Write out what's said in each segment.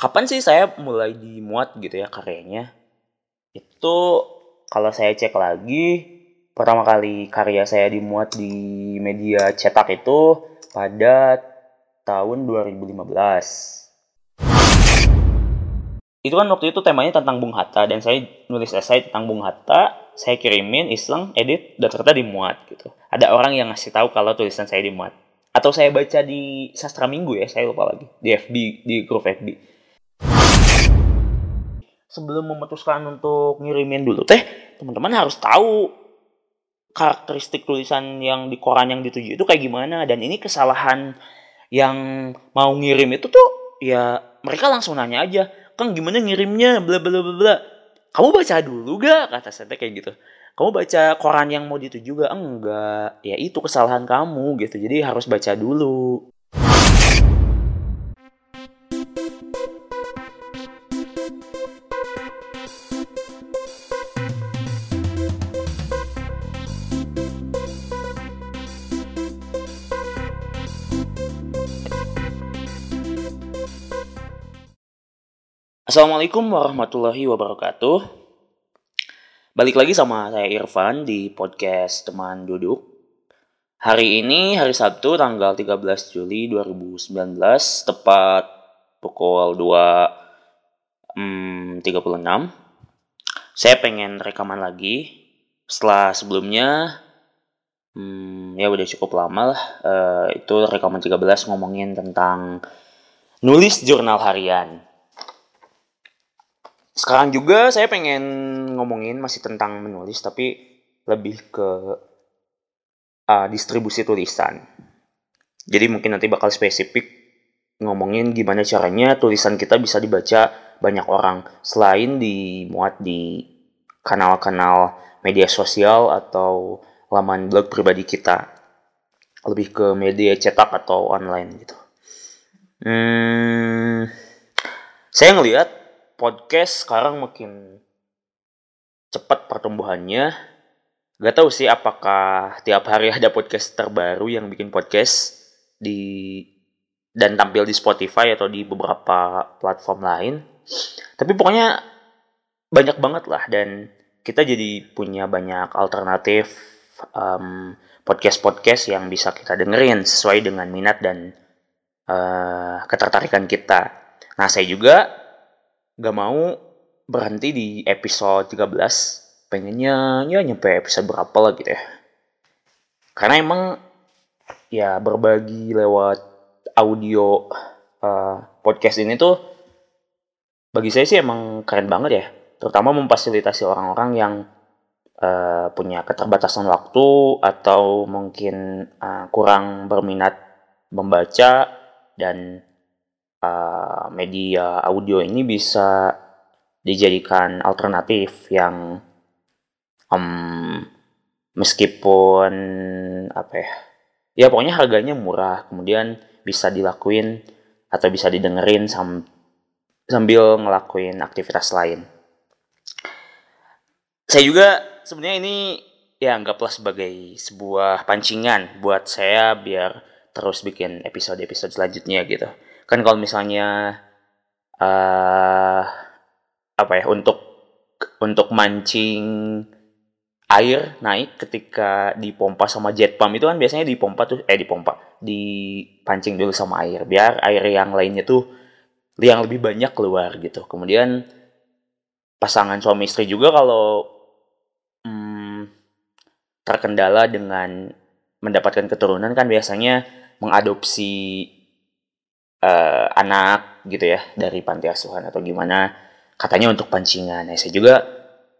kapan sih saya mulai dimuat gitu ya karyanya? Itu kalau saya cek lagi, pertama kali karya saya dimuat di media cetak itu pada tahun 2015 itu kan waktu itu temanya tentang Bung Hatta dan saya nulis esai tentang Bung Hatta saya kirimin iseng edit dan ternyata dimuat gitu. Ada orang yang ngasih tahu kalau tulisan saya dimuat. Atau saya baca di sastra minggu ya saya lupa lagi di FB di grup FB sebelum memutuskan untuk ngirimin dulu. Teh teman-teman harus tahu karakteristik tulisan yang di koran yang dituju itu kayak gimana. Dan ini kesalahan yang mau ngirim itu tuh ya mereka langsung nanya aja Kang gimana ngirimnya? Bla bla bla bla. Kamu baca dulu gak? kata saya kayak gitu. Kamu baca koran yang mau dituju gak? Enggak. Ya itu kesalahan kamu gitu. Jadi harus baca dulu Assalamualaikum warahmatullahi wabarakatuh. Balik lagi sama saya Irfan di podcast Teman Duduk. Hari ini hari Sabtu tanggal 13 Juli 2019 tepat pukul 2 hmm, 36. Saya pengen rekaman lagi setelah sebelumnya hmm, ya udah cukup lama lah uh, itu rekaman 13 ngomongin tentang nulis jurnal harian sekarang juga saya pengen ngomongin masih tentang menulis tapi lebih ke uh, distribusi tulisan. Jadi mungkin nanti bakal spesifik ngomongin gimana caranya tulisan kita bisa dibaca banyak orang selain dimuat di kanal-kanal media sosial atau laman blog pribadi kita. Lebih ke media cetak atau online gitu. Hmm, saya ngelihat podcast sekarang makin cepat pertumbuhannya. Gak tahu sih apakah tiap hari ada podcast terbaru yang bikin podcast di dan tampil di Spotify atau di beberapa platform lain. Tapi pokoknya banyak banget lah dan kita jadi punya banyak alternatif um, podcast-podcast yang bisa kita dengerin sesuai dengan minat dan uh, ketertarikan kita. Nah, saya juga gak mau berhenti di episode 13 pengennya ya nyampe episode berapa lah gitu ya. Karena emang ya berbagi lewat audio uh, podcast ini tuh bagi saya sih emang keren banget ya. Terutama memfasilitasi orang-orang yang uh, punya keterbatasan waktu atau mungkin uh, kurang berminat membaca dan uh, media audio ini bisa dijadikan alternatif yang um, meskipun apa ya ya pokoknya harganya murah kemudian bisa dilakuin atau bisa didengerin sam sambil ngelakuin aktivitas lain. Saya juga sebenarnya ini ya anggaplah sebagai sebuah pancingan buat saya biar terus bikin episode-episode selanjutnya gitu kan kalau misalnya uh, apa ya untuk untuk mancing air naik ketika dipompa sama jet pump itu kan biasanya dipompa tuh eh dipompa dipancing dulu sama air biar air yang lainnya tuh yang lebih banyak keluar gitu. Kemudian pasangan suami istri juga kalau hmm, terkendala dengan mendapatkan keturunan kan biasanya mengadopsi uh, anak gitu ya dari panti asuhan atau gimana katanya untuk pancingan. Nah, saya juga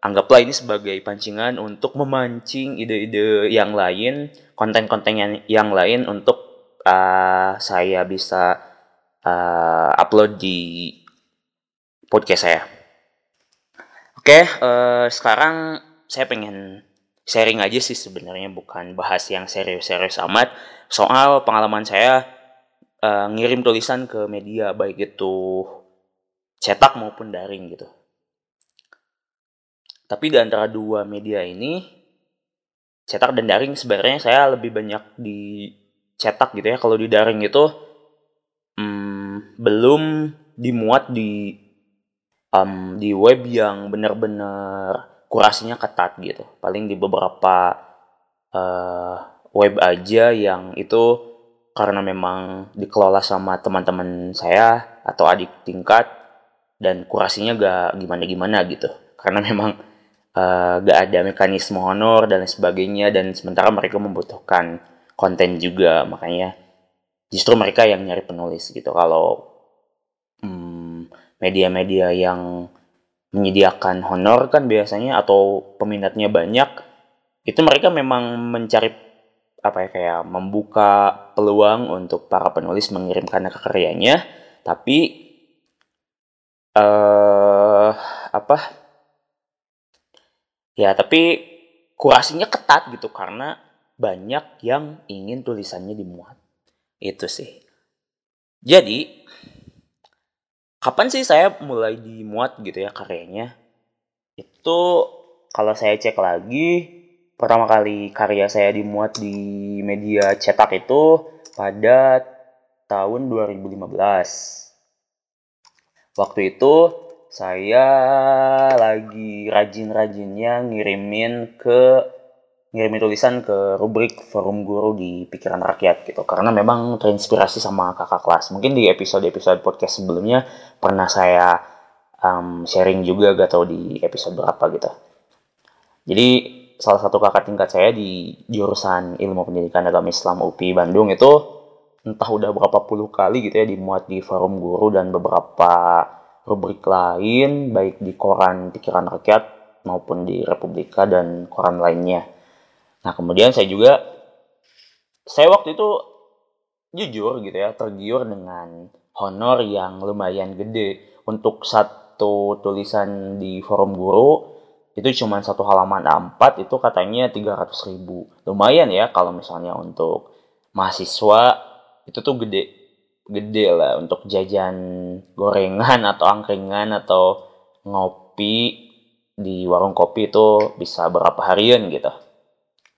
anggaplah ini sebagai pancingan untuk memancing ide-ide yang lain, konten-konten yang, yang lain untuk uh, saya bisa uh, upload di podcast saya. Oke, uh, sekarang saya pengen sharing aja sih sebenarnya bukan bahas yang serius-serius amat soal pengalaman saya uh, ngirim tulisan ke media baik itu cetak maupun daring gitu. Tapi di antara dua media ini cetak dan daring sebenarnya saya lebih banyak di cetak gitu ya. Kalau di daring itu hmm, belum dimuat di um, di web yang benar-benar kurasinya ketat gitu. Paling di beberapa uh, web aja yang itu karena memang dikelola sama teman-teman saya atau adik tingkat dan kurasinya gak gimana-gimana gitu. Karena memang uh, gak ada mekanisme honor dan sebagainya dan sementara mereka membutuhkan konten juga makanya justru mereka yang nyari penulis gitu kalau hmm, media-media yang menyediakan honor kan biasanya atau peminatnya banyak itu mereka memang mencari apa ya kayak membuka peluang untuk para penulis mengirimkan karyanya tapi uh, apa ya tapi kurasinya ketat gitu karena banyak yang ingin tulisannya dimuat itu sih. Jadi, kapan sih saya mulai dimuat gitu ya karyanya? Itu kalau saya cek lagi, pertama kali karya saya dimuat di media cetak itu pada tahun 2015. Waktu itu saya lagi rajin-rajinnya ngirimin ke ngirimin tulisan ke rubrik forum guru di pikiran rakyat gitu. Karena memang terinspirasi sama kakak kelas. Mungkin di episode-episode podcast sebelumnya pernah saya um, sharing juga gak tau di episode berapa gitu. Jadi salah satu kakak tingkat saya di jurusan ilmu pendidikan agama Islam UPI Bandung itu entah udah berapa puluh kali gitu ya dimuat di forum guru dan beberapa rubrik lain baik di koran pikiran rakyat maupun di Republika dan koran lainnya. Nah kemudian saya juga saya waktu itu jujur gitu ya tergiur dengan honor yang lumayan gede. Untuk satu tulisan di forum guru itu cuma satu halaman. A4 itu katanya 300 ribu. Lumayan ya kalau misalnya untuk mahasiswa. Itu tuh gede gede lah untuk jajan gorengan atau angkringan atau ngopi di warung kopi itu bisa berapa harian gitu.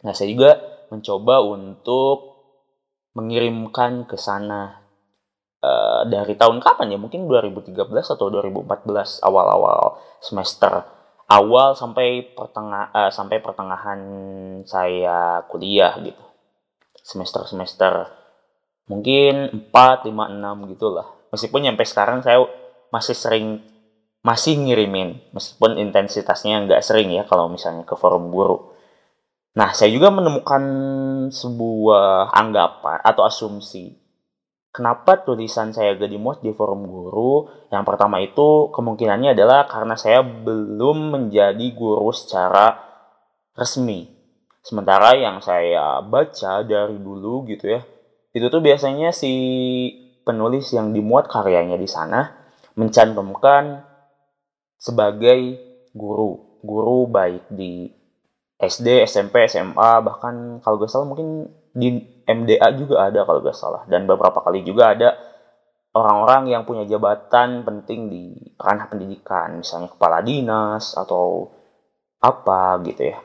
Nah, saya juga mencoba untuk mengirimkan ke sana uh, dari tahun kapan ya? Mungkin 2013 atau 2014 awal-awal semester awal sampai pertengah uh, sampai pertengahan saya kuliah gitu. Semester-semester mungkin 4, 5, 6 gitu lah. Meskipun sampai sekarang saya masih sering masih ngirimin meskipun intensitasnya nggak sering ya kalau misalnya ke forum guru Nah, saya juga menemukan sebuah anggapan atau asumsi. Kenapa tulisan saya gak dimuat di forum guru? Yang pertama itu kemungkinannya adalah karena saya belum menjadi guru secara resmi. Sementara yang saya baca dari dulu gitu ya, itu tuh biasanya si penulis yang dimuat karyanya di sana mencantumkan sebagai guru. Guru baik di SD, SMP, SMA, bahkan kalau gak salah mungkin di MDA juga ada kalau gak salah. Dan beberapa kali juga ada orang-orang yang punya jabatan penting di ranah pendidikan, misalnya kepala dinas atau apa gitu ya.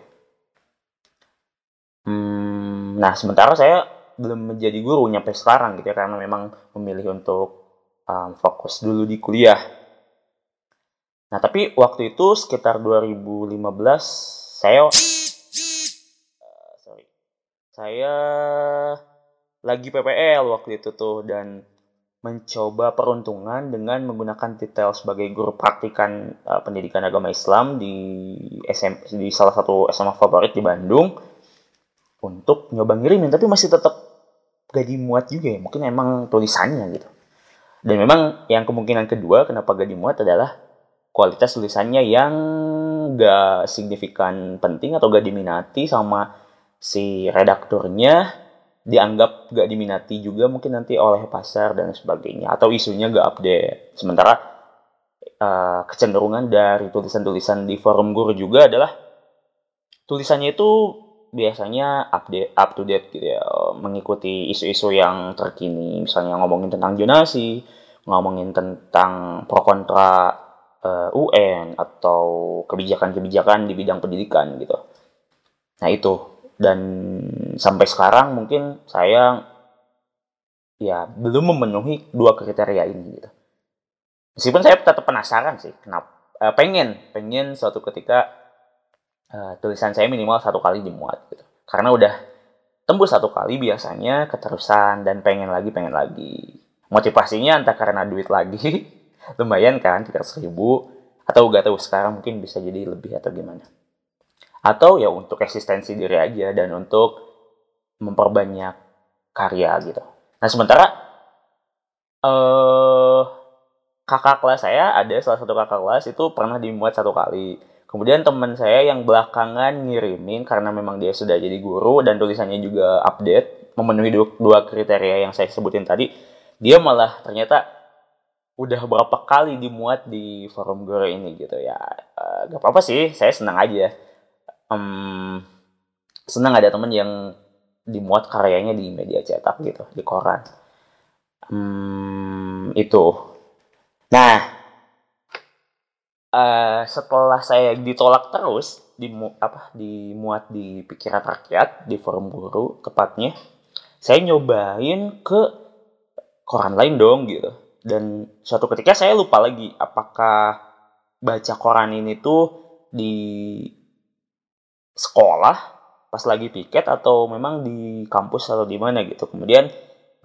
Hmm, nah, sementara saya belum menjadi guru nyampe sekarang gitu ya, karena memang memilih untuk um, fokus dulu di kuliah. Nah, tapi waktu itu sekitar 2015 saya saya lagi PPL waktu itu tuh dan mencoba peruntungan dengan menggunakan titel sebagai guru praktikan uh, pendidikan agama Islam di SM, di salah satu SMA favorit di Bandung untuk nyoba ngirimin tapi masih tetap gak dimuat juga ya mungkin emang tulisannya gitu. Dan memang yang kemungkinan kedua kenapa gak dimuat adalah kualitas tulisannya yang gak signifikan penting atau gak diminati sama si redakturnya dianggap gak diminati juga mungkin nanti oleh pasar dan sebagainya. Atau isunya gak update. Sementara uh, kecenderungan dari tulisan-tulisan di forum guru juga adalah tulisannya itu biasanya update up to date gitu ya. Mengikuti isu-isu yang terkini. Misalnya ngomongin tentang jonasi ngomongin tentang pro kontra uh, eh, UN atau kebijakan-kebijakan di bidang pendidikan gitu. Nah itu dan sampai sekarang mungkin saya ya belum memenuhi dua kriteria ini gitu. meskipun saya tetap penasaran sih kenapa uh, pengen pengen suatu ketika uh, tulisan saya minimal satu kali dimuat gitu. Karena udah tembus satu kali biasanya keterusan dan pengen lagi pengen lagi. Motivasinya entah karena duit lagi lumayan kan tiga ribu atau gak tahu sekarang mungkin bisa jadi lebih atau gimana atau ya untuk eksistensi diri aja dan untuk memperbanyak karya gitu. Nah sementara eh kakak kelas saya ada salah satu kakak kelas itu pernah dimuat satu kali. Kemudian teman saya yang belakangan ngirimin karena memang dia sudah jadi guru dan tulisannya juga update memenuhi dua kriteria yang saya sebutin tadi dia malah ternyata udah berapa kali dimuat di forum guru ini gitu. Ya uh, gak apa-apa sih saya senang aja um, senang ada temen yang dimuat karyanya di media cetak gitu di koran. Um, itu. Nah uh, setelah saya ditolak terus dimu apa dimuat di pikiran rakyat di forum guru tepatnya saya nyobain ke koran lain dong gitu. Dan suatu ketika saya lupa lagi apakah baca koran ini tuh di sekolah pas lagi piket atau memang di kampus atau di mana gitu. Kemudian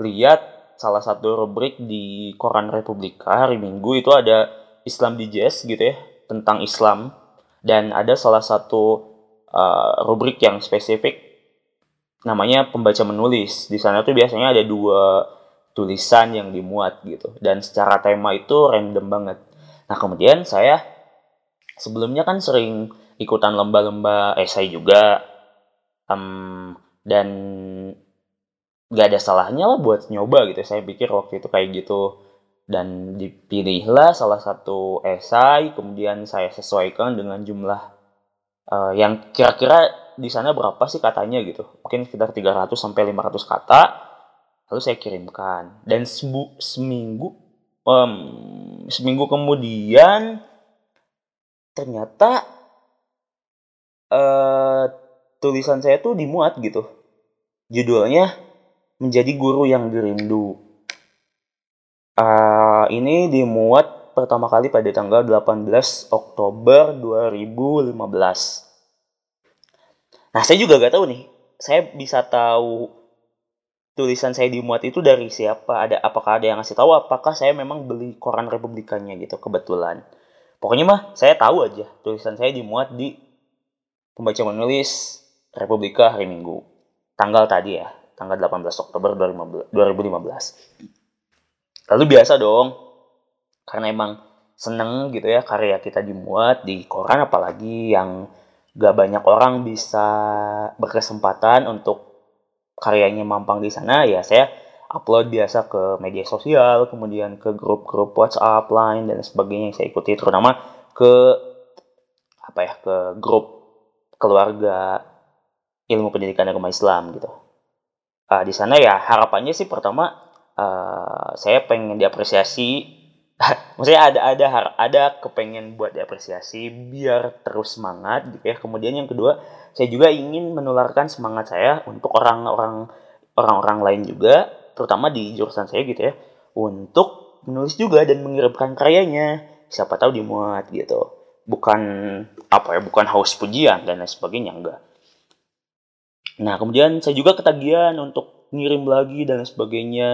lihat salah satu rubrik di koran Republika hari Minggu itu ada Islam Digest gitu ya tentang Islam. Dan ada salah satu uh, rubrik yang spesifik namanya pembaca menulis. Di sana tuh biasanya ada dua tulisan yang dimuat gitu dan secara tema itu random banget. Nah kemudian saya sebelumnya kan sering ikutan lomba-lomba esai juga. Um, dan gak ada salahnya lah buat nyoba gitu. Saya pikir waktu itu kayak gitu. Dan dipilihlah salah satu esai kemudian saya sesuaikan dengan jumlah uh, yang kira-kira di sana berapa sih katanya gitu. Mungkin sekitar 300 sampai 500 kata. Lalu saya kirimkan. Dan sembu, seminggu um, seminggu kemudian ternyata uh, tulisan saya tuh dimuat gitu. Judulnya menjadi guru yang dirindu. Uh, ini dimuat pertama kali pada tanggal 18 Oktober 2015 nah saya juga gak tahu nih. Saya bisa tahu tulisan saya dimuat itu dari siapa? Ada apakah ada yang ngasih tahu? Apakah saya memang beli koran republikannya gitu kebetulan? Pokoknya mah saya tahu aja tulisan saya dimuat di pembaca menulis Republika hari Minggu. Tanggal tadi ya tanggal 18 Oktober 2015 lalu biasa dong karena emang seneng gitu ya karya kita dimuat di koran apalagi yang gak banyak orang bisa berkesempatan untuk karyanya mampang di sana ya saya upload biasa ke media sosial kemudian ke grup-grup WhatsApp, Line dan sebagainya yang saya ikuti terutama ke apa ya ke grup keluarga ilmu pendidikan agama Islam gitu. Uh, di sana ya harapannya sih pertama uh, saya pengen diapresiasi. Maksudnya ada ada ada kepengen buat diapresiasi biar terus semangat gitu ya. Kemudian yang kedua saya juga ingin menularkan semangat saya untuk orang-orang orang-orang lain juga terutama di jurusan saya gitu ya untuk menulis juga dan mengirimkan karyanya. Siapa tahu dimuat gitu bukan apa ya bukan haus pujian dan lain sebagainya enggak. Nah kemudian saya juga ketagihan untuk ngirim lagi dan lain sebagainya.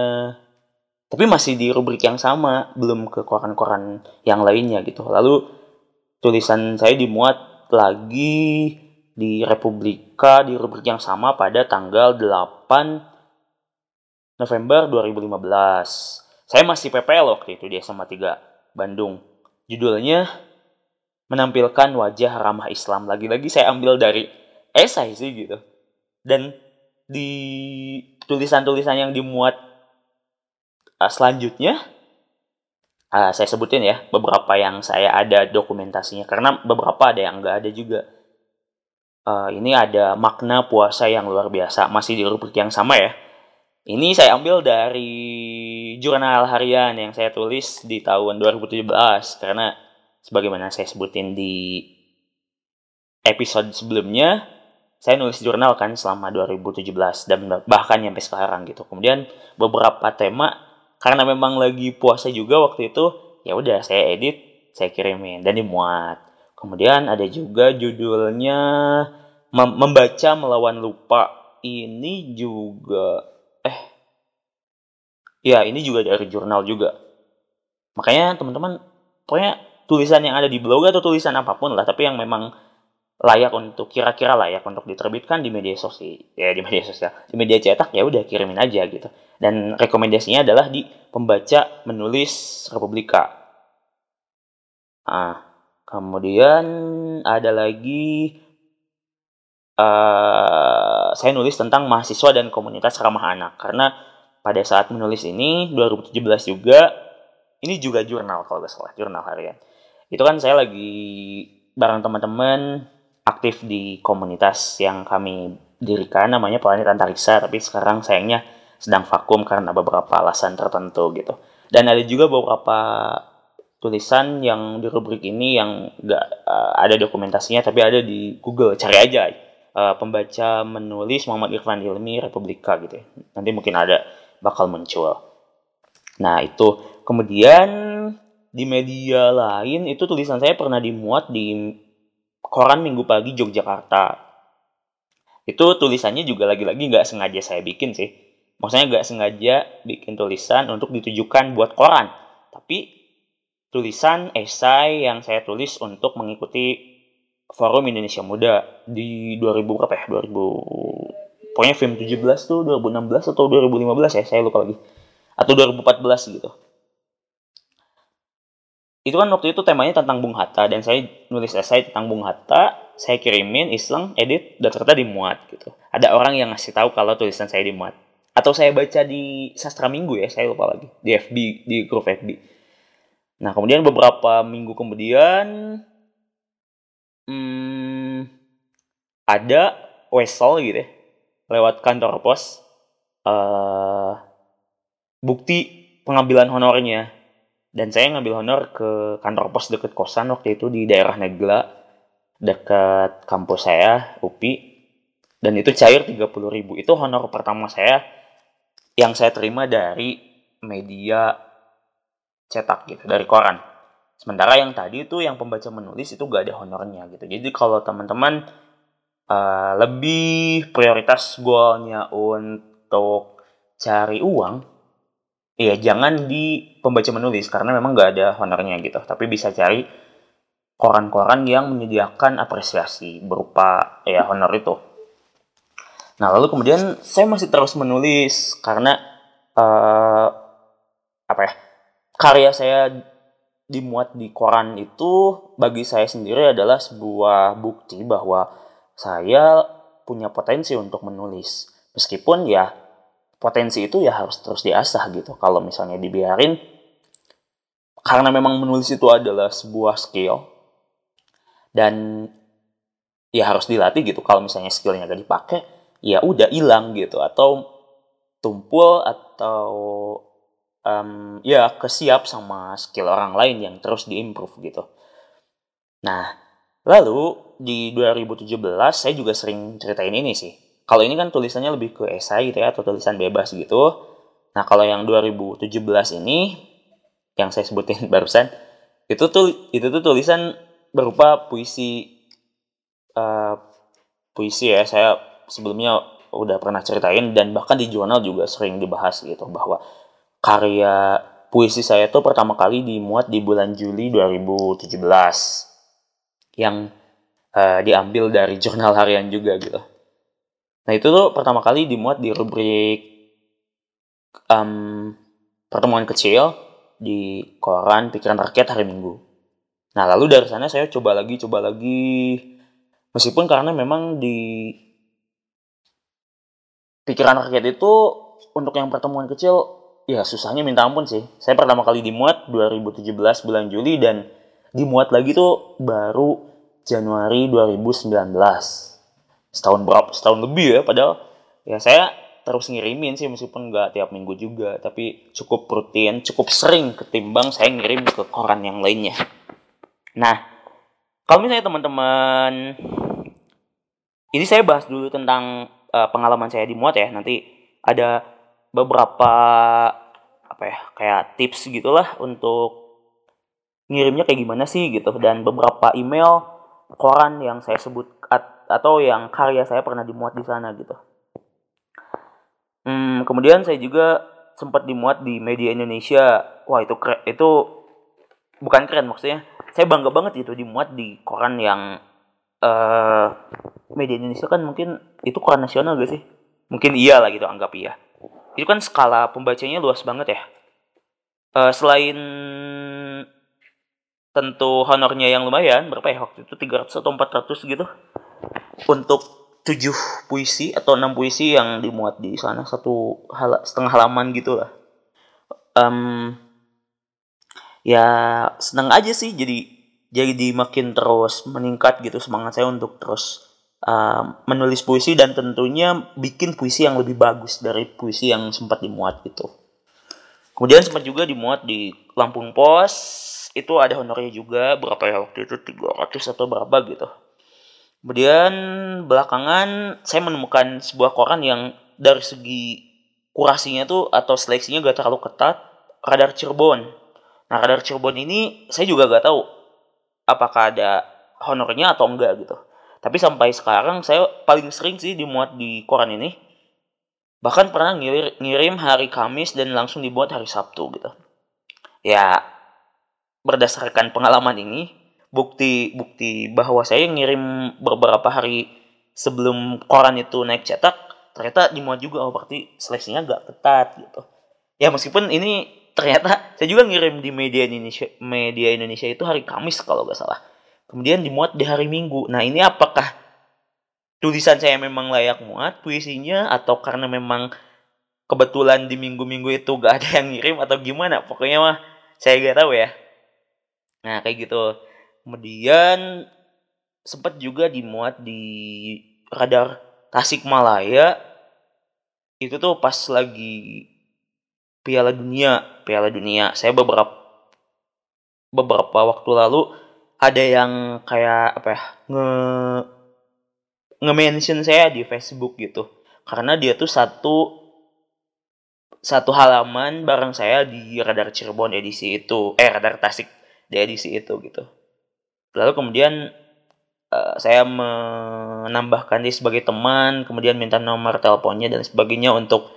Tapi masih di rubrik yang sama belum ke koran-koran yang lainnya gitu. Lalu tulisan saya dimuat lagi di Republika di rubrik yang sama pada tanggal 8 November 2015 saya masih PPL waktu itu di SMA 3 Bandung. Judulnya menampilkan wajah ramah Islam. Lagi-lagi saya ambil dari esai sih gitu. Dan di tulisan-tulisan yang dimuat uh, selanjutnya uh, saya sebutin ya beberapa yang saya ada dokumentasinya. Karena beberapa ada yang nggak ada juga. Uh, ini ada makna puasa yang luar biasa. Masih di rubrik yang sama ya. Ini saya ambil dari jurnal harian yang saya tulis di tahun 2017 karena sebagaimana saya sebutin di episode sebelumnya saya nulis jurnal kan selama 2017 dan bahkan sampai sekarang gitu. Kemudian beberapa tema karena memang lagi puasa juga waktu itu ya udah saya edit saya kirimin dan dimuat. Kemudian ada juga judulnya Mem membaca melawan lupa. Ini juga eh ya ini juga dari jurnal juga. Makanya teman-teman pokoknya tulisan yang ada di blog atau tulisan apa pun lah tapi yang memang layak untuk kira-kira layak untuk diterbitkan di media sosial ya di media sosial di media cetak ya udah kirimin aja gitu. Dan rekomendasinya adalah di pembaca menulis Republika. Ah kemudian ada lagi uh, saya nulis tentang mahasiswa dan komunitas ramah anak. Karena pada saat menulis ini 2017 juga ini juga jurnal kalau nggak salah jurnal harian itu kan saya lagi bareng teman-teman aktif di komunitas yang kami dirikan namanya Planet Antariksa tapi sekarang sayangnya sedang vakum karena beberapa alasan tertentu gitu. Dan ada juga beberapa tulisan yang di rubrik ini yang nggak uh, ada dokumentasinya tapi ada di Google. Cari aja uh, pembaca menulis Muhammad Irfan Ilmi Republika gitu ya. nanti mungkin ada bakal muncul. Nah itu. Kemudian di media lain itu tulisan saya pernah dimuat di koran Minggu Pagi Yogyakarta. Itu tulisannya juga lagi-lagi nggak sengaja saya bikin sih. Maksudnya nggak sengaja bikin tulisan untuk ditujukan buat koran. Tapi tulisan esai yang saya tulis untuk mengikuti Forum Indonesia Muda di 2000 berapa ya? 2000 pokoknya film 17 tuh 2016 atau 2015 ya, saya lupa lagi. Atau 2014 gitu itu kan waktu itu temanya tentang Bung Hatta dan saya nulis esai tentang Bung Hatta saya kirimin iseng edit dan ternyata dimuat gitu. Ada orang yang ngasih tahu kalau tulisan saya dimuat. Atau saya baca di sastra minggu ya saya lupa lagi di FB di grup FB nah kemudian beberapa minggu kemudian hmm, ada wesel gitu ya lewat kantor pos uh, bukti pengambilan honornya dan saya ngambil honor ke kantor pos deket kosan waktu itu di daerah Negla dekat kampus saya UPI dan itu cair 30 ribu. Itu honor pertama saya yang saya terima dari media cetak gitu dari koran. Sementara yang tadi itu yang pembaca menulis itu gak ada honornya gitu. Jadi kalau teman-teman uh, lebih prioritas goalnya untuk cari uang Iya, jangan di pembaca menulis karena memang nggak ada honornya gitu. Tapi bisa cari koran-koran yang menyediakan apresiasi berupa ya honor itu. Nah, lalu kemudian saya masih terus menulis karena uh, apa ya? Karya saya dimuat di koran itu bagi saya sendiri adalah sebuah bukti bahwa saya punya potensi untuk menulis. Meskipun ya potensi itu ya harus terus diasah gitu. Kalau misalnya dibiarin, karena memang menulis itu adalah sebuah skill, dan ya harus dilatih gitu. Kalau misalnya skillnya gak dipakai, ya udah hilang gitu. Atau tumpul atau um, ya kesiap sama skill orang lain yang terus diimprove gitu. Nah, lalu di 2017 saya juga sering ceritain ini sih kalau ini kan tulisannya lebih ke esai gitu ya atau tulisan bebas gitu. Nah, kalau yang 2017 ini yang saya sebutin barusan itu tuh itu tuh tulisan berupa puisi uh, puisi ya. Saya sebelumnya udah pernah ceritain dan bahkan di jurnal juga sering dibahas gitu bahwa karya puisi saya tuh pertama kali dimuat di bulan Juli 2017 yang uh, diambil dari jurnal harian juga gitu. Nah itu tuh pertama kali dimuat di rubrik um, pertemuan kecil di koran pikiran rakyat hari Minggu. Nah lalu dari sana saya coba lagi, coba lagi, meskipun karena memang di pikiran rakyat itu untuk yang pertemuan kecil ya susahnya minta ampun sih. Saya pertama kali dimuat 2017 bulan Juli dan dimuat lagi tuh baru Januari 2019 setahun berapa setahun lebih ya padahal ya saya terus ngirimin sih meskipun nggak tiap minggu juga tapi cukup rutin cukup sering ketimbang saya ngirim ke koran yang lainnya. Nah kalau misalnya teman-teman ini saya bahas dulu tentang uh, pengalaman saya di muat ya nanti ada beberapa apa ya kayak tips gitulah untuk ngirimnya kayak gimana sih gitu dan beberapa email koran yang saya sebut atau yang karya saya pernah dimuat di sana gitu. Hmm, kemudian saya juga sempat dimuat di media Indonesia. Wah itu keren, itu bukan keren maksudnya. Saya bangga banget itu dimuat di koran yang uh, media Indonesia kan mungkin itu koran nasional gak sih? Mungkin iya lah gitu anggap iya. Itu kan skala pembacanya luas banget ya. Uh, selain tentu honornya yang lumayan berapa ya waktu itu 300 atau 400 gitu untuk tujuh puisi atau enam puisi yang dimuat di sana satu hal setengah halaman gitu lah. Um, ya seneng aja sih jadi jadi makin terus meningkat gitu semangat saya untuk terus uh, menulis puisi dan tentunya bikin puisi yang lebih bagus dari puisi yang sempat dimuat gitu. Kemudian sempat juga dimuat di Lampung Pos itu ada honornya juga berapa ya waktu itu 300 atau berapa gitu kemudian belakangan saya menemukan sebuah koran yang dari segi kurasinya tuh atau seleksinya gak terlalu ketat radar Cirebon. Nah radar Cirebon ini saya juga gak tahu apakah ada honornya atau enggak gitu. Tapi sampai sekarang saya paling sering sih dimuat di koran ini. Bahkan pernah ngirim hari Kamis dan langsung dibuat hari Sabtu gitu. Ya berdasarkan pengalaman ini bukti bukti bahwa saya ngirim beberapa hari sebelum koran itu naik cetak ternyata dimuat juga. Oh berarti seleksinya gak ketat gitu. Ya meskipun ini ternyata saya juga ngirim di media Indonesia media Indonesia itu hari Kamis kalau gak salah. Kemudian dimuat di hari Minggu. Nah ini apakah tulisan saya memang layak muat puisinya atau karena memang kebetulan di minggu-minggu itu gak ada yang ngirim atau gimana? Pokoknya mah saya gak tahu ya. Nah, kayak gitu. Kemudian sempat juga dimuat di radar Tasikmalaya. Itu tuh pas lagi Piala Dunia, Piala Dunia. Saya beberapa beberapa waktu lalu ada yang kayak apa ya nge nge-mention saya di Facebook gitu. Karena dia tuh satu satu halaman bareng saya di radar Cirebon edisi itu eh radar Tasik di edisi itu gitu lalu kemudian uh, saya menambahkan dia sebagai teman kemudian minta nomor teleponnya dan sebagainya untuk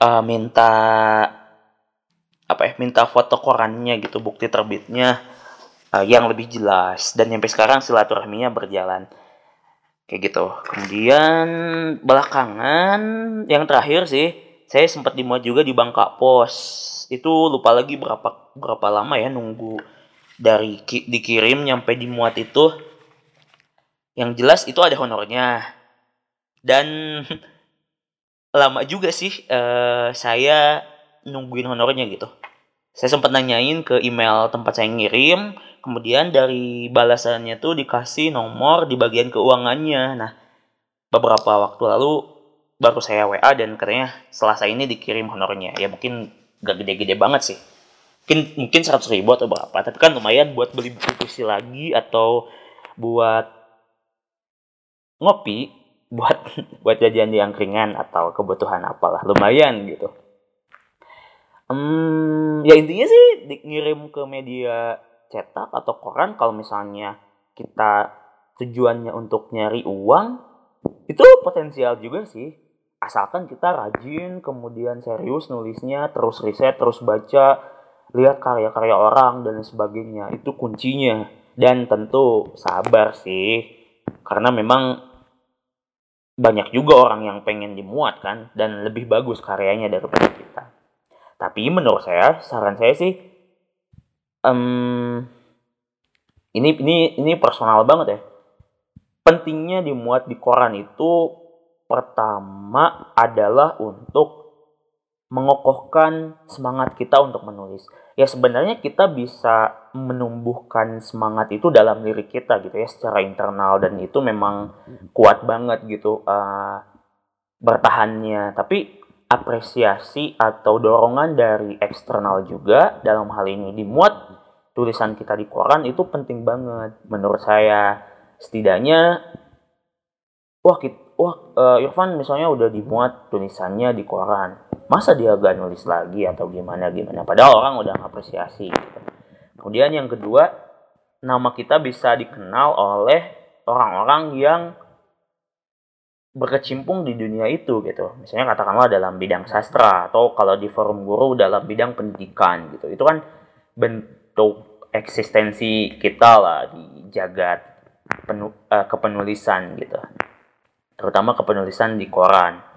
uh, minta apa ya minta foto korannya gitu bukti terbitnya uh, yang lebih jelas. Dan sampai sekarang silaturahminya berjalan. Kayak gitu. Kemudian belakangan yang terakhir sih saya sempat dimuat juga di Bangka Pos. Itu lupa lagi berapa berapa lama ya nunggu dari ki, dikirim nyampe dimuat itu yang jelas itu ada honornya. Dan lama juga sih uh, saya nungguin honornya gitu. Saya sempat nanyain ke email tempat saya ngirim kemudian dari balasannya tuh dikasih nomor di bagian keuangannya. Nah beberapa waktu lalu baru saya WA dan katanya selasa ini dikirim honornya. Ya mungkin gak gede-gede banget sih mungkin mungkin seratus ribu atau berapa. Tapi kan lumayan buat beli buku puisi lagi atau buat ngopi buat buat jajan di angkringan atau kebutuhan apalah. Lumayan gitu. Hmm, ya intinya sih ngirim ke media cetak atau koran kalau misalnya kita tujuannya untuk nyari uang itu potensial juga sih. Asalkan kita rajin kemudian serius nulisnya terus riset terus baca lihat karya-karya orang dan sebagainya itu kuncinya. Dan tentu sabar sih karena memang banyak juga orang yang pengen dimuat kan dan lebih bagus karyanya daripada kita. Tapi menurut saya saran saya sih um, ini ini ini personal banget ya. Pentingnya dimuat di koran itu pertama adalah untuk mengokohkan semangat kita untuk menulis. Ya sebenarnya kita bisa menumbuhkan semangat itu dalam diri kita gitu ya secara internal dan itu memang kuat banget gitu uh, bertahannya. Tapi apresiasi atau dorongan dari eksternal juga dalam hal ini dimuat tulisan kita di koran itu penting banget menurut saya. Setidaknya wah kita wah uh, Irfan misalnya udah dimuat tulisannya di koran masa dia gak nulis lagi atau gimana gimana padahal orang udah ngapresiasi gitu. kemudian yang kedua nama kita bisa dikenal oleh orang-orang yang berkecimpung di dunia itu gitu. Misalnya katakanlah dalam bidang sastra atau kalau di forum guru dalam bidang pendidikan gitu. Itu kan bentuk eksistensi kita lah di jagat penu, uh, kepenulisan gitu. Terutama kepenulisan di koran.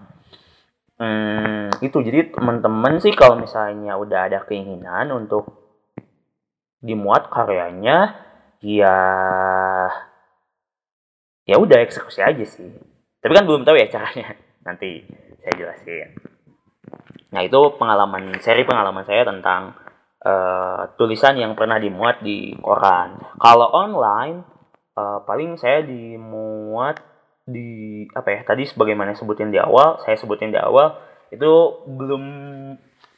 Hmm, itu jadi teman-teman sih kalau misalnya udah ada keinginan untuk dimuat karyanya ya ya udah eksekusi aja sih. Tapi kan belum tahu ya caranya. Nanti saya jelasin. Nah itu pengalaman seri pengalaman saya tentang uh, tulisan yang pernah dimuat di koran. Kalau online uh, paling saya dimuat di apa ya tadi sebagaimana sebutin di awal saya sebutin di awal itu belum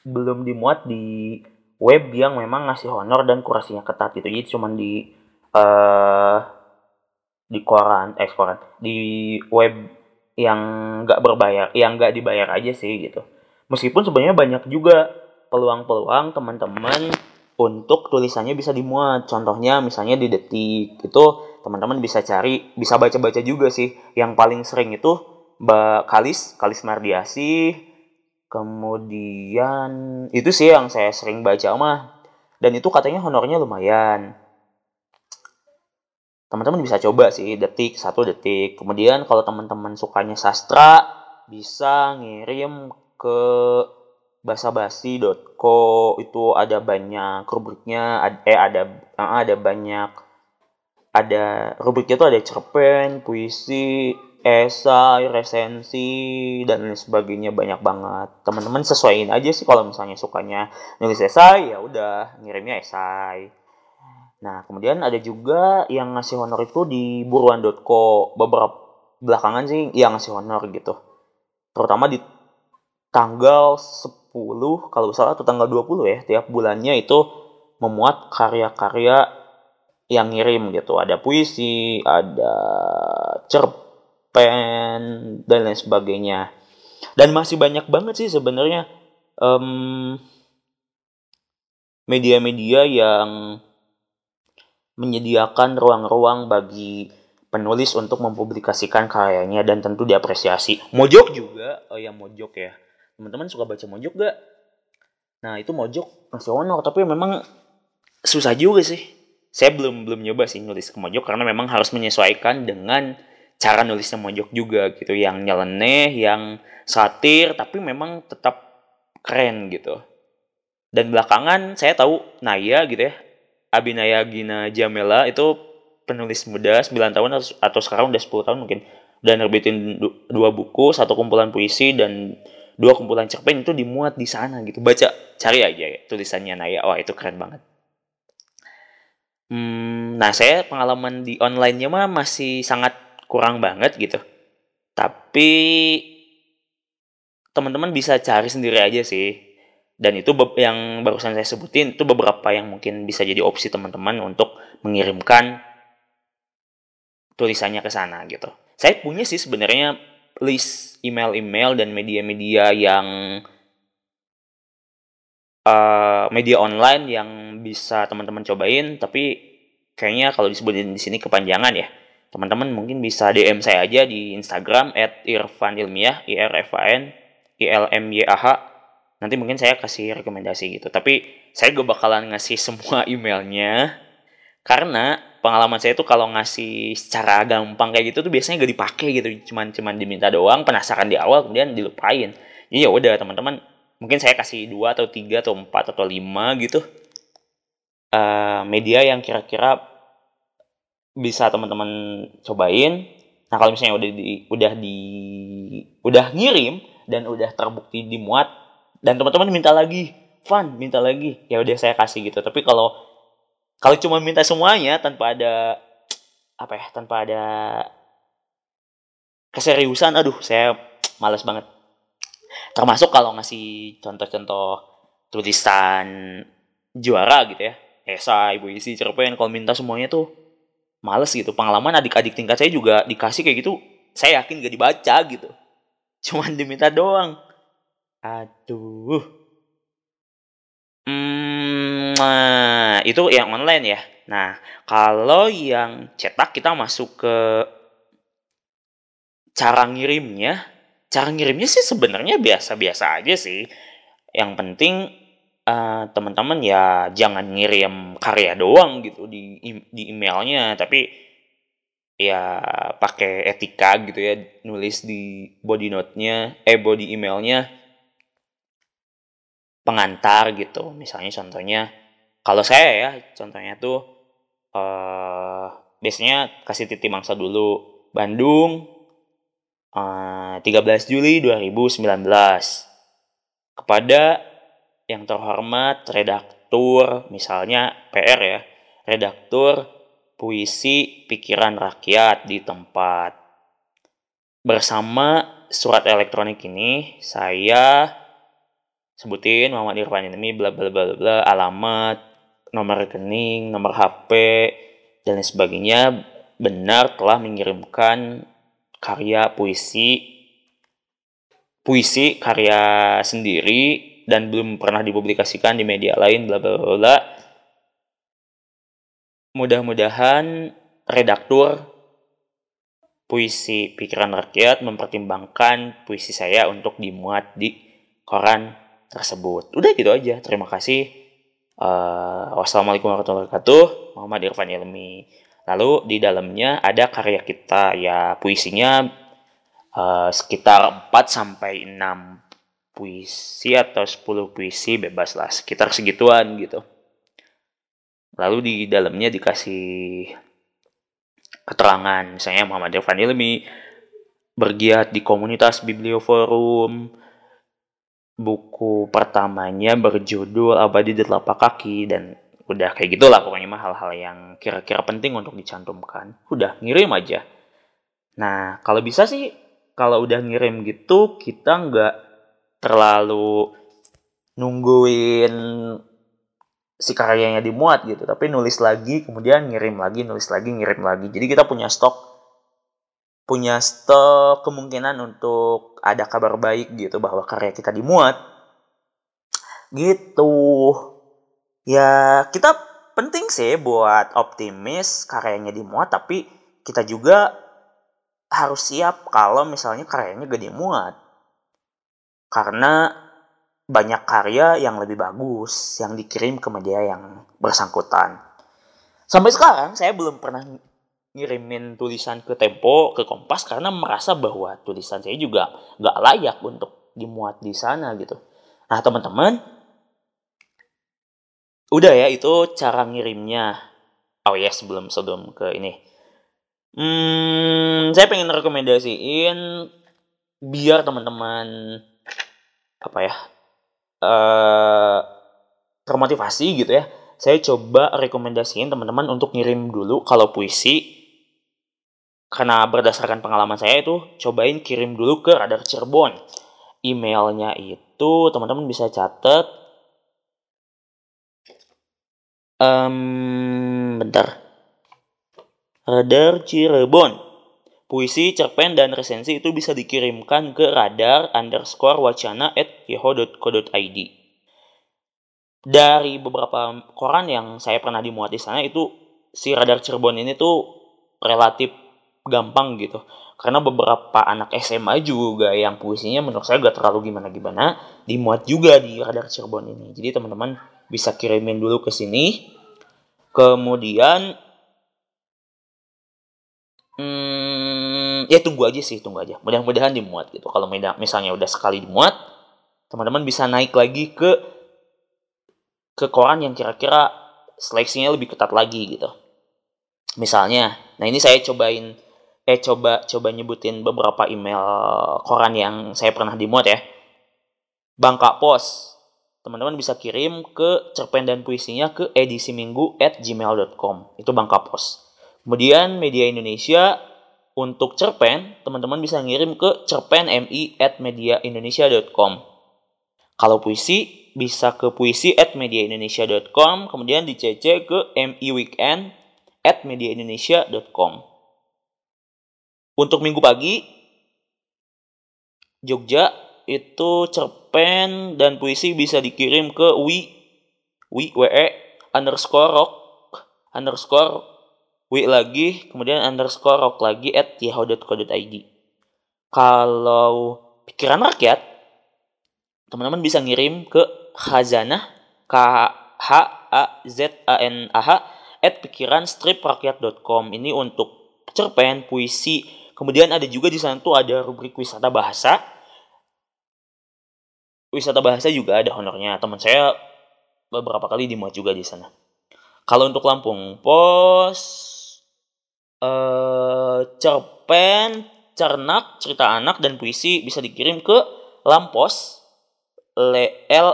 belum dimuat di web yang memang ngasih honor dan kurasinya ketat gitu. Jadi cuma di uh, di koran eh koran di web yang nggak berbayar yang nggak dibayar aja sih gitu. Meskipun sebenarnya banyak juga peluang-peluang teman-teman untuk tulisannya bisa dimuat. Contohnya misalnya di detik itu teman-teman bisa cari bisa baca-baca juga sih. Yang paling sering itu Kalis Kalis Mardiasi. Kemudian itu sih yang saya sering baca mah. Dan itu katanya honornya lumayan. Teman-teman bisa coba sih detik satu detik. Kemudian kalau teman-teman sukanya sastra bisa ngirim ke basabasi.co itu ada banyak rubriknya eh ada eh, ada banyak ada rubriknya tuh ada cerpen puisi esai resensi dan lain sebagainya banyak banget teman-teman sesuaiin aja sih kalau misalnya sukanya nulis esai ya udah ngirimnya esai Nah, kemudian ada juga yang ngasih honor itu di buruan.co. Beberapa belakangan sih yang ngasih honor gitu. Terutama di tanggal 10 kalau salah atau tanggal 20 ya, tiap bulannya itu memuat karya-karya yang ngirim gitu. Ada puisi, ada cerpen dan lain sebagainya. Dan masih banyak banget sih sebenarnya media-media um, yang menyediakan ruang-ruang bagi penulis untuk mempublikasikan karyanya dan tentu diapresiasi. Mojok juga, oh ya Mojok ya. Teman-teman suka baca Mojok gak? Nah itu Mojok masih honor, tapi memang susah juga sih. Saya belum belum nyoba sih nulis ke Mojok karena memang harus menyesuaikan dengan cara nulisnya Mojok juga gitu, yang nyeleneh, yang satir, tapi memang tetap keren gitu. Dan belakangan saya tahu Naya gitu ya, Abinaya Gina Jamela itu penulis muda 9 tahun atau sekarang udah 10 tahun mungkin dan nerbitin dua buku, satu kumpulan puisi dan dua kumpulan cerpen itu dimuat di sana gitu. Baca, cari aja ya tulisannya Naya. Wah, itu keren banget. Hmm, nah, saya pengalaman di online-nya mah masih sangat kurang banget gitu. Tapi teman-teman bisa cari sendiri aja sih dan itu yang barusan saya sebutin itu beberapa yang mungkin bisa jadi opsi teman-teman untuk mengirimkan tulisannya ke sana gitu. Saya punya sih sebenarnya list email-email dan media-media yang uh, media online yang bisa teman-teman cobain, tapi kayaknya kalau disebutin di sini kepanjangan ya. Teman-teman mungkin bisa DM saya aja di Instagram @irfanilmiah, i r f a n i l m y a h. Nanti mungkin saya kasih rekomendasi gitu. Tapi saya gak bakalan ngasih semua emailnya. Karena pengalaman saya tuh kalau ngasih secara gampang kayak gitu tuh biasanya gak dipakai gitu. Cuman cuman diminta doang penasaran di awal kemudian dilupain. Jadi ya udah teman-teman mungkin saya kasih dua atau tiga atau empat atau lima gitu uh, media yang kira-kira bisa teman-teman cobain. Nah kalau misalnya udah di udah di udah ngirim dan udah terbukti dimuat dan teman-teman minta lagi fun minta lagi. Ya udah saya kasih gitu. Tapi kalau kalau cuma minta semuanya tanpa ada apa ya tanpa ada keseriusan aduh saya males banget. Termasuk kalau ngasih contoh-contoh tulisan juara gitu ya esai isi cerpen kalau minta semuanya tuh males gitu pengalaman adik-adik tingkat saya juga dikasih kayak gitu saya yakin gak dibaca gitu cuman diminta doang Aduh. Hmm, Nah, itu yang online ya. Nah, kalau yang cetak kita masuk ke cara ngirimnya. Cara ngirimnya sih sebenarnya biasa-biasa aja sih. Yang penting uh, teman-teman ya jangan ngirim karya doang gitu di di emailnya, tapi ya pakai etika gitu ya, nulis di body note-nya, eh body emailnya pengantar gitu. Misalnya contohnya kalau saya ya contohnya tuh uh, biasanya kasih titik mangsa dulu Bandung uh, eh, 13 Juli 2019 kepada yang terhormat redaktur misalnya PR ya redaktur puisi pikiran rakyat di tempat. Bersama surat elektronik ini saya sebutin Muhammad Irfan ini bla bla bla bla alamat nomor rekening nomor HP dan lain sebagainya benar telah mengirimkan karya puisi puisi karya sendiri dan belum pernah dipublikasikan di media lain bla bla bla. Mudah-mudahan redaktur puisi pikiran rakyat mempertimbangkan puisi saya untuk dimuat di koran tersebut. Udah gitu aja. Terima kasih. Uh, wassalamualaikum warahmatullahi wabarakatuh. Muhammad Irfan Ilmi. Lalu di dalamnya ada karya kita ya puisinya uh, sekitar 4 sampai 6 puisi atau 10 puisi bebas lah sekitar segituan gitu. Lalu di dalamnya dikasih keterangan misalnya Muhammad Irfan Ilmi bergiat di komunitas Biblioforum. Buku pertamanya berjudul Abadi di Telapak Kaki dan udah kayak gitulah pokoknya mah hal-hal yang kira-kira penting untuk dicantumkan. Udah ngirim aja. Nah kalau bisa sih kalau udah ngirim gitu kita nggak terlalu nungguin si karyanya dimuat gitu. Tapi nulis lagi kemudian ngirim lagi nulis lagi ngirim lagi. Jadi kita punya stok punya stok kemungkinan untuk ada kabar baik gitu bahwa karya kita dimuat. Gitu. Ya kita penting sih buat optimis karyanya dimuat tapi kita juga harus siap kalau misalnya karyanya gak dimuat karena banyak karya yang lebih bagus yang dikirim ke media yang bersangkutan. Sampai sekarang saya belum pernah ngirimin tulisan ke Tempo, ke Kompas karena merasa bahwa tulisan saya juga nggak layak untuk dimuat di sana gitu. Nah teman-teman, udah ya itu cara ngirimnya. Oh ya sebelum sebelum ke ini, hmm, saya pengen rekomendasiin biar teman-teman apa ya uh, termotivasi gitu ya. Saya coba rekomendasiin teman-teman untuk ngirim dulu kalau puisi. Karena berdasarkan pengalaman saya itu cobain kirim dulu ke Radar Cirebon. Emailnya itu teman-teman bisa catat. Um, bentar. Radar Cirebon Puisi, cerpen, dan resensi itu bisa dikirimkan ke radar underscore wacana at yahoo.co.id. Dari beberapa koran yang saya pernah dimuat di sana itu si radar Cirebon ini tuh relatif gampang gitu. Karena beberapa anak SMA juga yang puisinya menurut saya gak terlalu gimana-gimana dimuat juga di radar Cirebon ini. Jadi teman-teman bisa kirimin dulu ke sini. Kemudian hmm, ya tunggu aja sih tunggu aja. Mudah-mudahan dimuat gitu. Kalau misalnya udah sekali dimuat teman-teman bisa naik lagi ke ke koran yang kira-kira seleksinya lebih ketat lagi gitu. Misalnya nah ini saya cobain eh coba coba nyebutin beberapa email koran yang saya pernah dimuat ya. Bangka Pos. Teman-teman bisa kirim ke cerpen dan puisinya ke edisi minggu at gmail.com itu Bangka Pos. Kemudian Media Indonesia untuk cerpen, teman-teman bisa ngirim ke cerpenmi at mediaindonesia.com. Kalau puisi, bisa ke puisi at mediaindonesia.com, kemudian dicece ke miweekend at mediaindonesia.com. Untuk minggu pagi, Jogja itu cerpen dan puisi bisa dikirim ke wi wi we underscore rock underscore wi lagi kemudian underscore rock lagi at yahoo.co.id kalau pikiran rakyat teman-teman bisa ngirim ke khazanah k h a z a n a h at pikiran striprakyat.com ini untuk cerpen puisi kemudian ada juga di sana tuh ada rubrik wisata bahasa. Wisata bahasa juga ada honornya. Teman saya beberapa kali dimuat juga di sana. Kalau untuk Lampung Pos eh cerpen, cernak, cerita anak dan puisi bisa dikirim ke Lampos L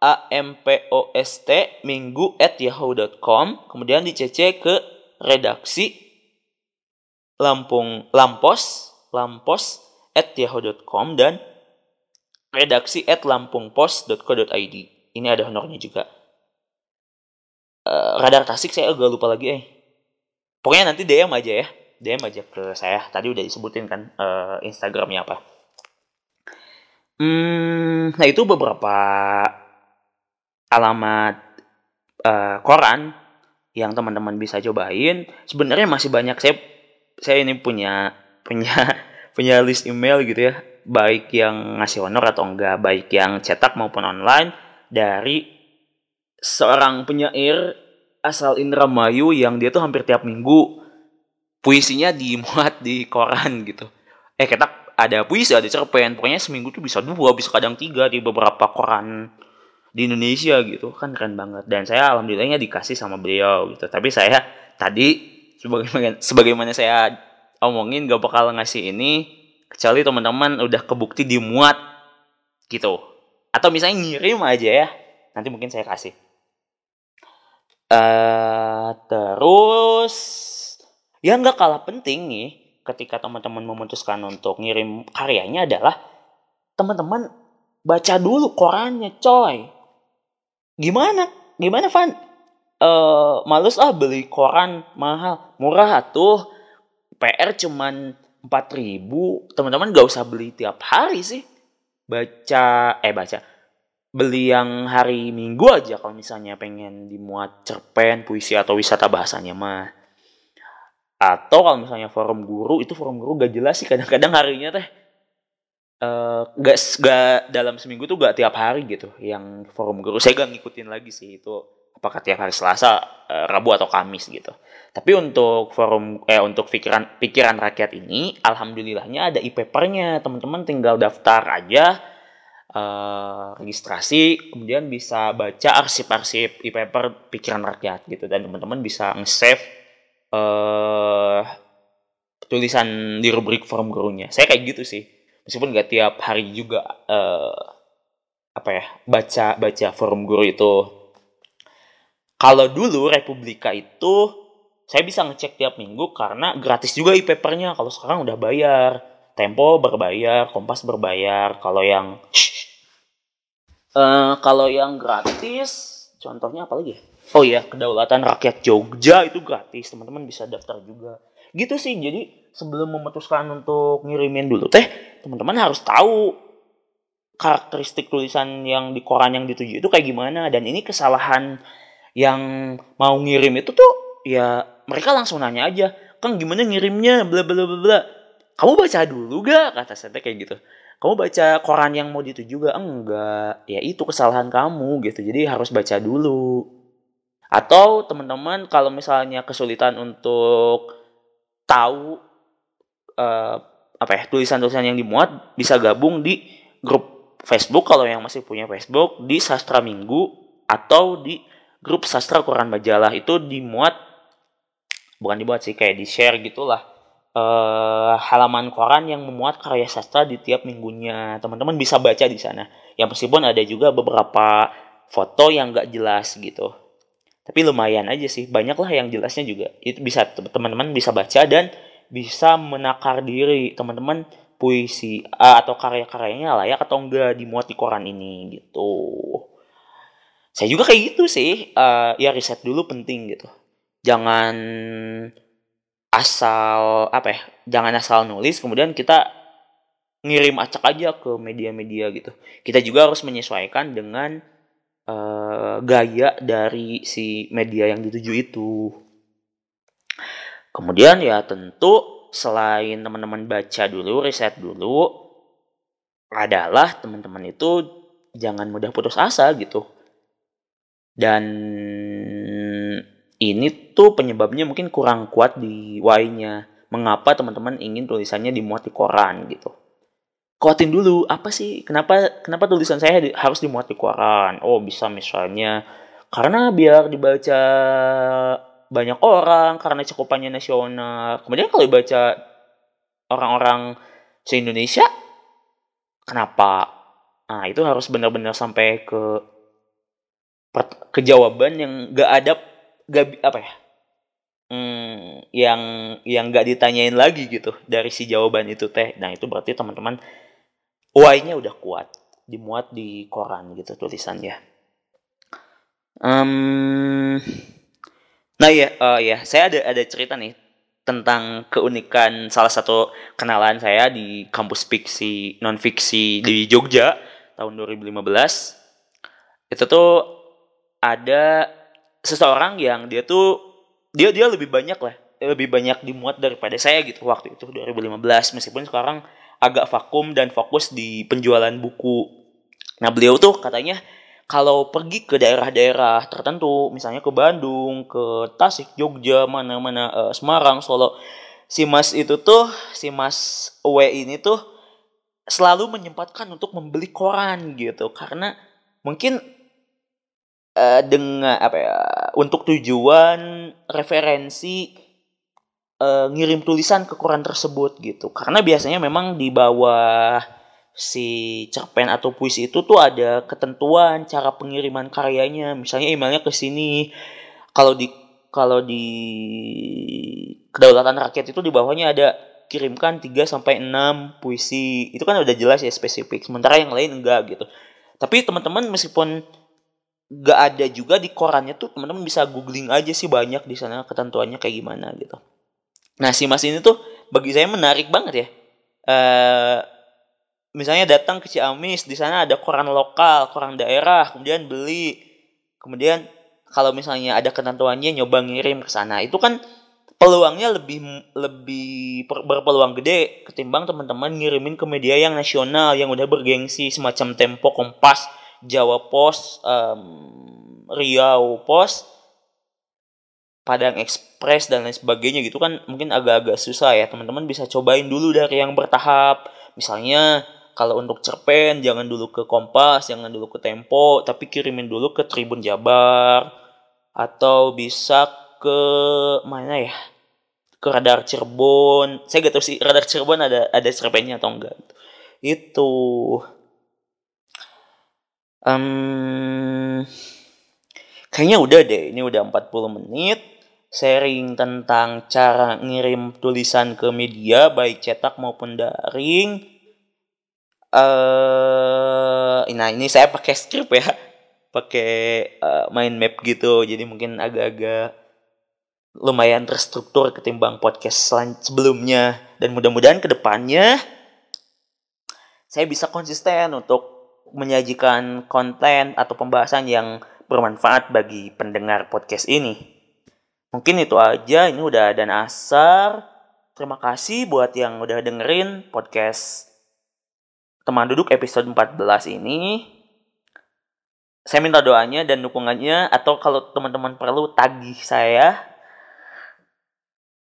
A M P O S T minggu at yahoo.com kemudian dicece ke redaksi Lampung Lampos Lampos at yahoo.com dan redaksi at lampungpos.co.id ini ada honornya juga. Uh, radar tasik saya agak lupa lagi eh pokoknya nanti DM aja ya. DM aja ke saya. Tadi udah disebutin kan uh, Instagramnya apa. Hmm, nah itu beberapa alamat uh, koran yang teman-teman bisa cobain. Sebenarnya masih banyak. Saya saya ini punya punya punya list email gitu ya. Baik yang ngasih honor atau enggak. Baik yang cetak maupun online. Dari seorang penyair asal Indramayu yang dia tuh hampir tiap minggu puisinya dimuat di koran gitu. Eh kita ada puisi, ada cerpen, pokoknya seminggu tuh bisa dua, bisa kadang tiga di beberapa koran di Indonesia gitu. Kan keren banget. Dan saya alhamdulillahnya dikasih sama beliau gitu. Tapi saya tadi sebagaimana sebagaimana saya omongin gak bakal ngasih ini kecuali teman-teman udah kebukti dimuat gitu. Atau misalnya ngirim aja ya. Nanti mungkin saya kasih Uh, terus yang nggak kalah penting nih ketika teman-teman memutuskan untuk ngirim karyanya adalah teman-teman baca dulu korannya coy. Gimana? Gimana Van? Uh, males ah beli koran mahal. Murah tuh PR cuman 4000 teman-teman gak usah beli tiap hari sih. Baca eh baca beli yang hari Minggu aja kalau misalnya pengen dimuat cerpen, puisi atau wisata bahasanya mah. Atau kalau misalnya forum guru itu forum guru gak jelas sih kadang-kadang harinya teh uh, gak, gak dalam seminggu tuh gak tiap hari gitu yang forum guru saya gak ngikutin lagi sih itu apakah tiap hari Selasa, uh, Rabu atau Kamis gitu. Tapi untuk forum eh untuk pikiran pikiran rakyat ini alhamdulillahnya ada e-papernya. Teman-teman tinggal daftar aja uh, registrasi kemudian bisa baca arsip-arsip e-paper pikiran rakyat gitu. Dan teman-teman bisa nge-save uh, tulisan di rubrik forum gurunya. Saya kayak gitu sih. Meskipun gak tiap hari juga uh, apa ya baca baca forum guru itu. Kalau dulu Republika itu saya bisa ngecek tiap minggu karena gratis juga e-papernya. Kalau sekarang udah bayar. Tempo berbayar, Kompas berbayar. Kalau yang uh, kalau yang gratis, contohnya apa lagi? Oh iya, kedaulatan rakyat Jogja itu gratis. Teman-teman bisa daftar juga. Gitu sih. Jadi sebelum memutuskan untuk ngirimin dulu teh, teman-teman harus tahu karakteristik tulisan yang di koran yang dituju itu kayak gimana dan ini kesalahan yang mau ngirim itu tuh ya mereka langsung nanya aja kang gimana ngirimnya bla bla bla bla kamu baca dulu gak kata saya kayak gitu kamu baca koran yang mau dituju juga? Enggak. Ya itu kesalahan kamu gitu. Jadi harus baca dulu. Atau teman-teman kalau misalnya kesulitan untuk tahu uh, apa ya tulisan-tulisan yang dimuat bisa gabung di grup Facebook kalau yang masih punya Facebook di Sastra Minggu atau di grup Sastra Koran Majalah. Itu dimuat bukan dibuat sih kayak di share gitulah uh, halaman koran yang memuat karya sastra di tiap minggunya. Teman-teman bisa baca di sana. Ya meskipun ada juga beberapa foto yang gak jelas gitu. Tapi lumayan aja sih. Banyak lah yang jelasnya juga. Itu bisa teman-teman bisa baca dan bisa menakar diri teman-teman puisi uh, atau karya-karyanya layak atau enggak dimuat di koran ini gitu. Saya juga kayak gitu sih. Uh, ya riset dulu penting gitu. Jangan asal apa ya jangan asal nulis kemudian kita ngirim acak aja ke media-media gitu kita juga harus menyesuaikan dengan uh, gaya dari si media yang dituju itu. Kemudian ya tentu selain teman-teman baca dulu, riset dulu, adalah teman-teman itu jangan mudah putus asa gitu. Dan ini tuh penyebabnya mungkin kurang kuat di why-nya. Mengapa teman-teman ingin tulisannya dimuat di koran gitu? Kuatin dulu apa sih? Kenapa kenapa tulisan saya di, harus dimuat di koran? Oh bisa misalnya karena biar dibaca banyak orang karena cakupannya nasional. Kemudian kalau dibaca orang-orang se Indonesia kenapa? Nah itu harus benar-benar sampai ke ke jawaban yang gak ada gak apa ya? Hmm, yang yang gak ditanyain lagi gitu dari si jawaban itu teh. Nah itu berarti teman-teman why-nya udah kuat dimuat di koran gitu tulisannya. Um, nah ya uh, ya saya ada ada cerita nih tentang keunikan salah satu kenalan saya di kampus fiksi non fiksi di Jogja tahun 2015 itu tuh ada seseorang yang dia tuh dia dia lebih banyak lah lebih banyak dimuat daripada saya gitu waktu itu 2015 meskipun sekarang agak vakum dan fokus di penjualan buku. Nah beliau tuh katanya kalau pergi ke daerah-daerah tertentu, misalnya ke Bandung, ke Tasik, Jogja, mana-mana uh, Semarang, Solo, si Mas itu tuh, si Mas W ini tuh selalu menyempatkan untuk membeli koran gitu, karena mungkin uh, dengan apa ya, untuk tujuan referensi uh, ngirim tulisan ke koran tersebut gitu karena biasanya memang di bawah si cerpen atau puisi itu tuh ada ketentuan cara pengiriman karyanya misalnya emailnya ke sini kalau di kalau di kedaulatan rakyat itu di bawahnya ada kirimkan 3 sampai 6 puisi. Itu kan udah jelas ya spesifik. Sementara yang lain enggak gitu. Tapi teman-teman meskipun enggak ada juga di korannya tuh teman-teman bisa googling aja sih banyak di sana ketentuannya kayak gimana gitu. Nah si mas ini tuh bagi saya menarik banget ya. Uh, misalnya datang ke Ciamis, di sana ada koran lokal, koran daerah, kemudian beli, kemudian kalau misalnya ada ketentuannya nyoba ngirim ke sana, itu kan peluangnya lebih lebih berpeluang gede ketimbang teman-teman ngirimin ke media yang nasional yang udah bergengsi semacam Tempo, Kompas, Jawa Pos, um, Riau Pos Padang Express dan lain sebagainya gitu kan mungkin agak-agak susah ya. Teman-teman bisa cobain dulu dari yang bertahap. Misalnya kalau untuk cerpen jangan dulu ke Kompas jangan dulu ke Tempo tapi kirimin dulu ke Tribun Jabar. Atau bisa ke mana ya? Ke Radar Cirebon. Saya gak tahu sih Radar Cirebon ada ada cerpennya atau enggak itu um, kayaknya udah deh ini udah 40 menit. Sharing tentang cara ngirim tulisan ke media baik cetak maupun daring. Uh, nah ini saya pakai script ya, pakai uh, mind map gitu, jadi mungkin agak-agak lumayan terstruktur ketimbang podcast sebelumnya. Dan mudah-mudahan ke depannya saya bisa konsisten untuk menyajikan konten atau pembahasan yang bermanfaat bagi pendengar podcast ini. Mungkin itu aja, ini udah dan asar. Terima kasih buat yang udah dengerin podcast Teman Duduk episode 14 ini. Saya minta doanya dan dukungannya atau kalau teman-teman perlu tagih saya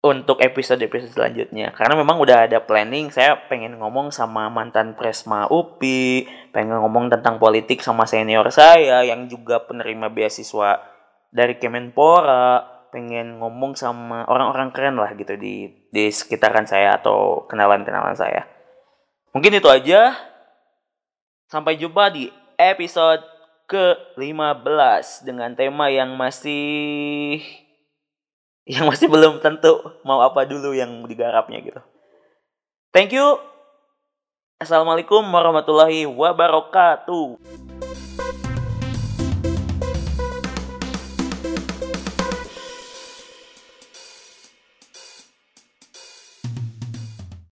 untuk episode-episode selanjutnya. Karena memang udah ada planning, saya pengen ngomong sama mantan Presma UPI, pengen ngomong tentang politik sama senior saya yang juga penerima beasiswa dari Kemenpora, pengen ngomong sama orang-orang keren lah gitu di di sekitaran saya atau kenalan-kenalan saya. Mungkin itu aja. Sampai jumpa di episode ke-15 dengan tema yang masih yang masih belum tentu mau apa dulu yang digarapnya gitu. Thank you. Assalamualaikum warahmatullahi wabarakatuh.